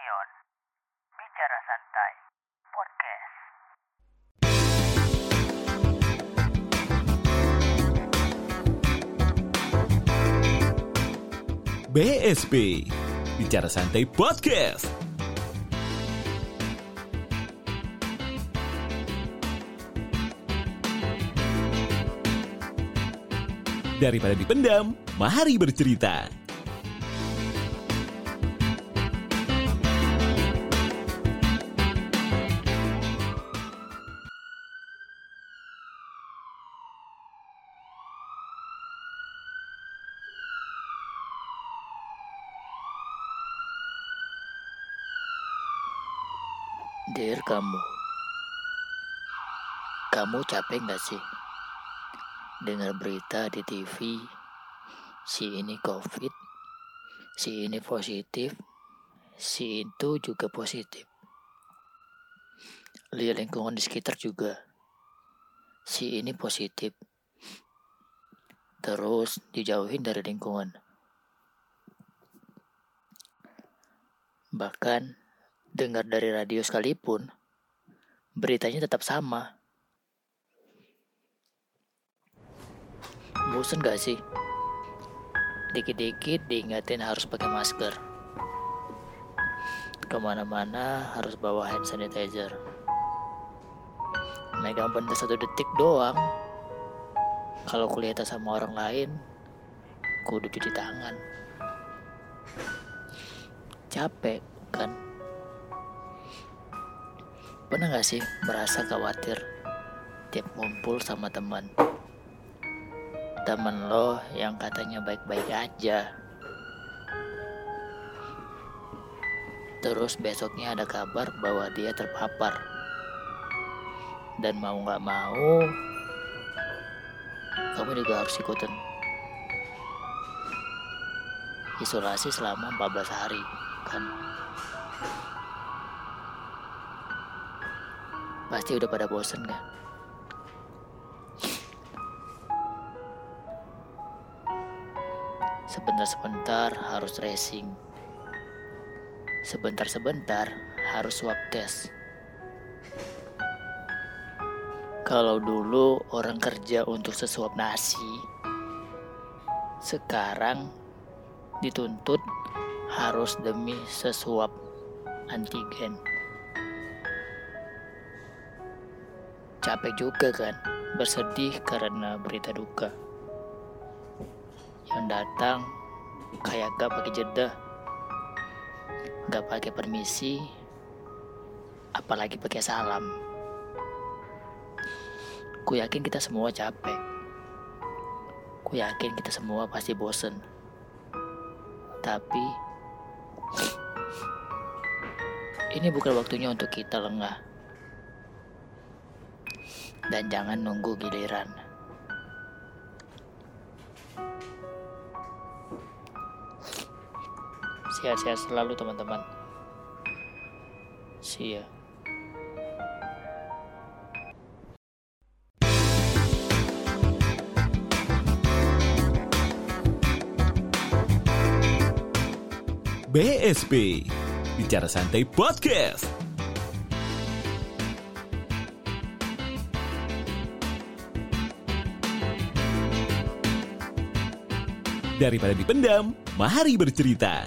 Leon. Bicara santai. Podcast. BSP Bicara Santai Podcast Daripada dipendam, mari bercerita Dear kamu, kamu capek nggak sih dengar berita di TV? Si ini COVID, si ini positif, si itu juga positif. Lihat lingkungan di sekitar juga, si ini positif. Terus dijauhin dari lingkungan. Bahkan dengar dari radio sekalipun, beritanya tetap sama. Bosen gak sih? Dikit-dikit diingatin harus pakai masker. Ke mana-mana harus bawa hand sanitizer. Megang benda satu detik doang. Kalau kelihatan sama orang lain, kudu cuci tangan. Capek kan? Pernah gak sih merasa khawatir tiap ngumpul sama teman? Temen lo yang katanya baik-baik aja. Terus besoknya ada kabar bahwa dia terpapar. Dan mau gak mau, kamu juga harus ikutan isolasi selama 14 hari, kan? Pasti udah pada bosen kan? Sebentar-sebentar harus racing. Sebentar-sebentar harus swab test. Kalau dulu orang kerja untuk sesuap nasi, sekarang dituntut harus demi sesuap antigen. Capek juga kan, bersedih karena berita duka. Yang datang kayak gak pakai jeda, gak pakai permisi, apalagi pakai salam. Ku yakin kita semua capek. Ku yakin kita semua pasti bosen. Tapi ini bukan waktunya untuk kita lengah. Dan jangan nunggu giliran. Sehat-sehat selalu teman-teman. See ya. BSP Bicara Santai Podcast Daripada dipendam, mari bercerita